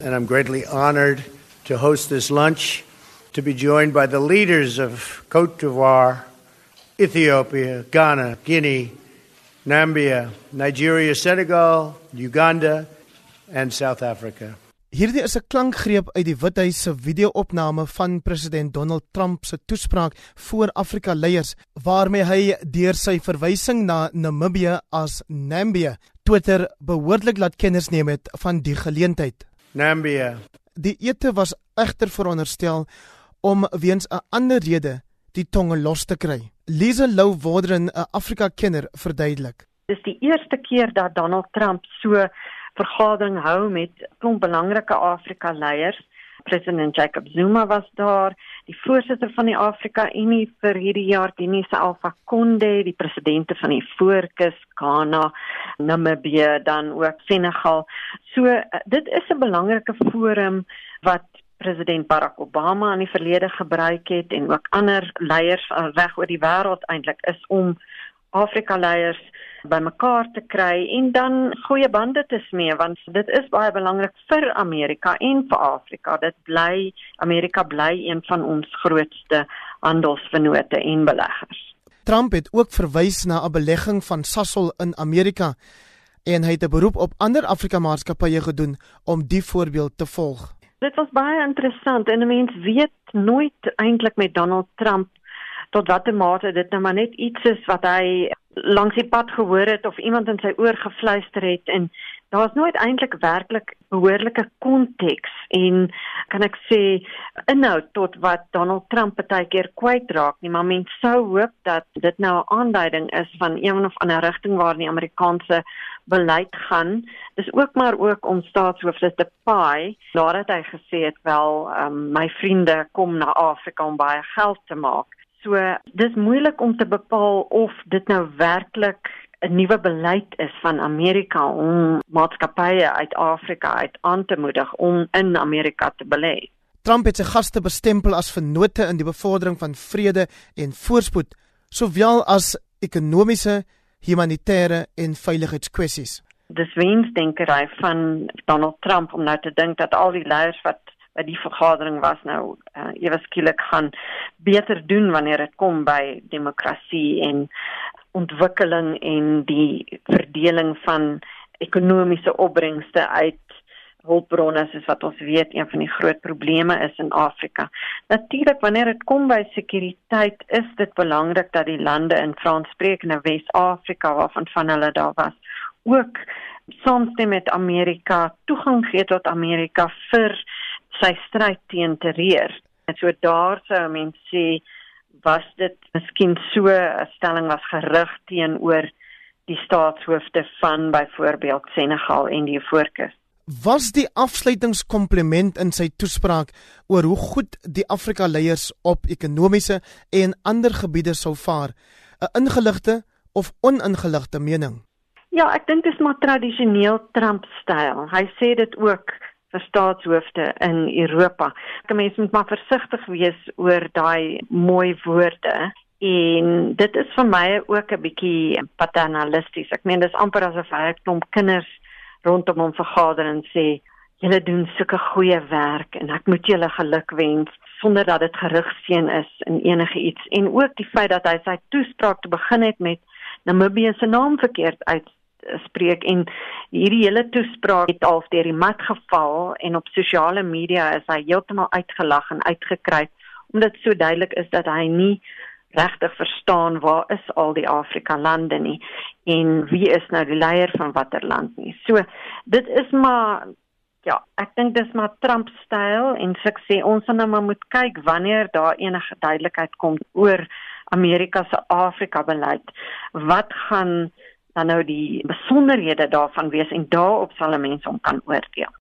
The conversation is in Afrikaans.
and I'm greatly honored to host this lunch to be joined by the leaders of Cote d'Ivoire, Ethiopia, Ghana, Guinea, Nambia, Nigeria, Senegal, Uganda, and South Africa. Hierdie is 'n klankgreep uit die Withuis se video-opname van president Donald Trump se toespraak voor Afrika leiers waarmee hy deur sy verwysing na Namibië as Nambia Twitter behoorlik laat kennis neem het van die geleentheid. Nambia. Die ete was egter veronderstel om weens 'n ander rede die tonge los te kry. Lisa Lou Wodren, 'n Afrika-kenner, verduidelik. Dis die eerste keer dat Donald Trump so vergadering hou met klomp belangrike Afrika leiers. President Jacob Zuma was daar, die voorsitter van die Afrika Unie vir hierdie jaar, Denise Alpha Konde, die presidente van die Voorkus, Ghana, Namibië, dan ook Senegal. So dit is 'n belangrike forum wat president Barack Obama in die verlede gebruik het en ook ander leiers reg oor die wêreld eintlik is om Afrika leiers bymekaar te kry en dan goeie bande te smee want dit is baie belangrik vir Amerika en vir Afrika. Dit bly Amerika bly een van ons grootste handelsvennote en beleggers. Trump het ook verwys na 'n belegging van Sasol in Amerika en hy het 'n beroep op ander Afrika maatskappye gedoen om die voorbeeld te volg. Dit was baie interessant en 'n mens weet nooit eintlik met Donald Trump tot watter mate dit nou maar net iets is wat hy langs die pad gehoor het of iemand in sy oor gefluister het en daar's nooit eintlik werklik behoorlike konteks en kan ek sê inhoud tot wat Donald Trump baie keer kwytraak nie maar mens sou hoop dat dit nou 'n aanduiding is van een of ander rigting waar die Amerikaanse beleid gaan. Dis ook maar ook om staatshoofde te paai nadat hy gesê het wel um, my vriende kom na Afrika om baie geld te maak So dis moeilik om te bepaal of dit nou werklik 'n nuwe beleid is van Amerika om maatskappye uit Afrika uit aan te moedig om in Amerika te belê. Trump het sy gaste bestempel as vennote in die bevordering van vrede en voorspoed, sowel as ekonomiese, humanitêre en veiligheidskwessies. Dis wensdenkery van Donald Trump om nou te dink dat al die leiers wat die vergadering was nou uh, ewe skielik gaan beter doen wanneer dit kom by demokrasie en ontwikkeling en die verdeling van ekonomiese opbrengste uit hulpbronne soos wat ons weet een van die groot probleme is in Afrika. Natuurlik wanneer dit kom by sekuriteit is dit belangrik dat die lande in Franssprekende Wes-Afrika waarvan van hulle daar was ook saamstem met Amerika toegang gee tot Amerika vir sy stryd teen terreur. En so daar sou mense sê was dit miskien so 'n stelling was gerig teenoor die staatshoofde van byvoorbeeld Senegal en die Voorkus. Was die afsluitingskompliment in sy toespraak oor hoe goed die Afrika leiers op ekonomiese en ander gebiede sou vaar, 'n ingeligte of oningeligte mening? Ja, ek dink dit is maar tradisioneel Trump-styl. Hy sê dit ook vir staatshoofde in Europa. 'n Mens moet maar versigtig wees oor daai mooi woorde en dit is vir my ook 'n bietjie paternalisties. Ek meen dis amper asof hy 'n klomp kinders rondom hom vergader en sê julle doen sulke goeie werk en ek moet julle gelukwens sonder dat dit gerugseën is in enige iets en ook die feit dat hy sy toespraak te begin het met Namibië se naam verkeerd uit spreek en hierdie hele toespraak het al deur die mat geval en op sosiale media is hy heeltemal uitgelag en uitgekry omdat so duidelik is dat hy nie regtig verstaan waar is al die Afrika lande nie en wie is nou die leier van watter land nie. So dit is maar ja, ek dink dis maar Trump styl en sukses. Ons gaan nou maar moet kyk wanneer daar enige duidelikheid kom oor Amerika se Afrika beleid. Wat gaan dan nou die besonderhede daarvan wees en daarop sal mense om kan oordeel.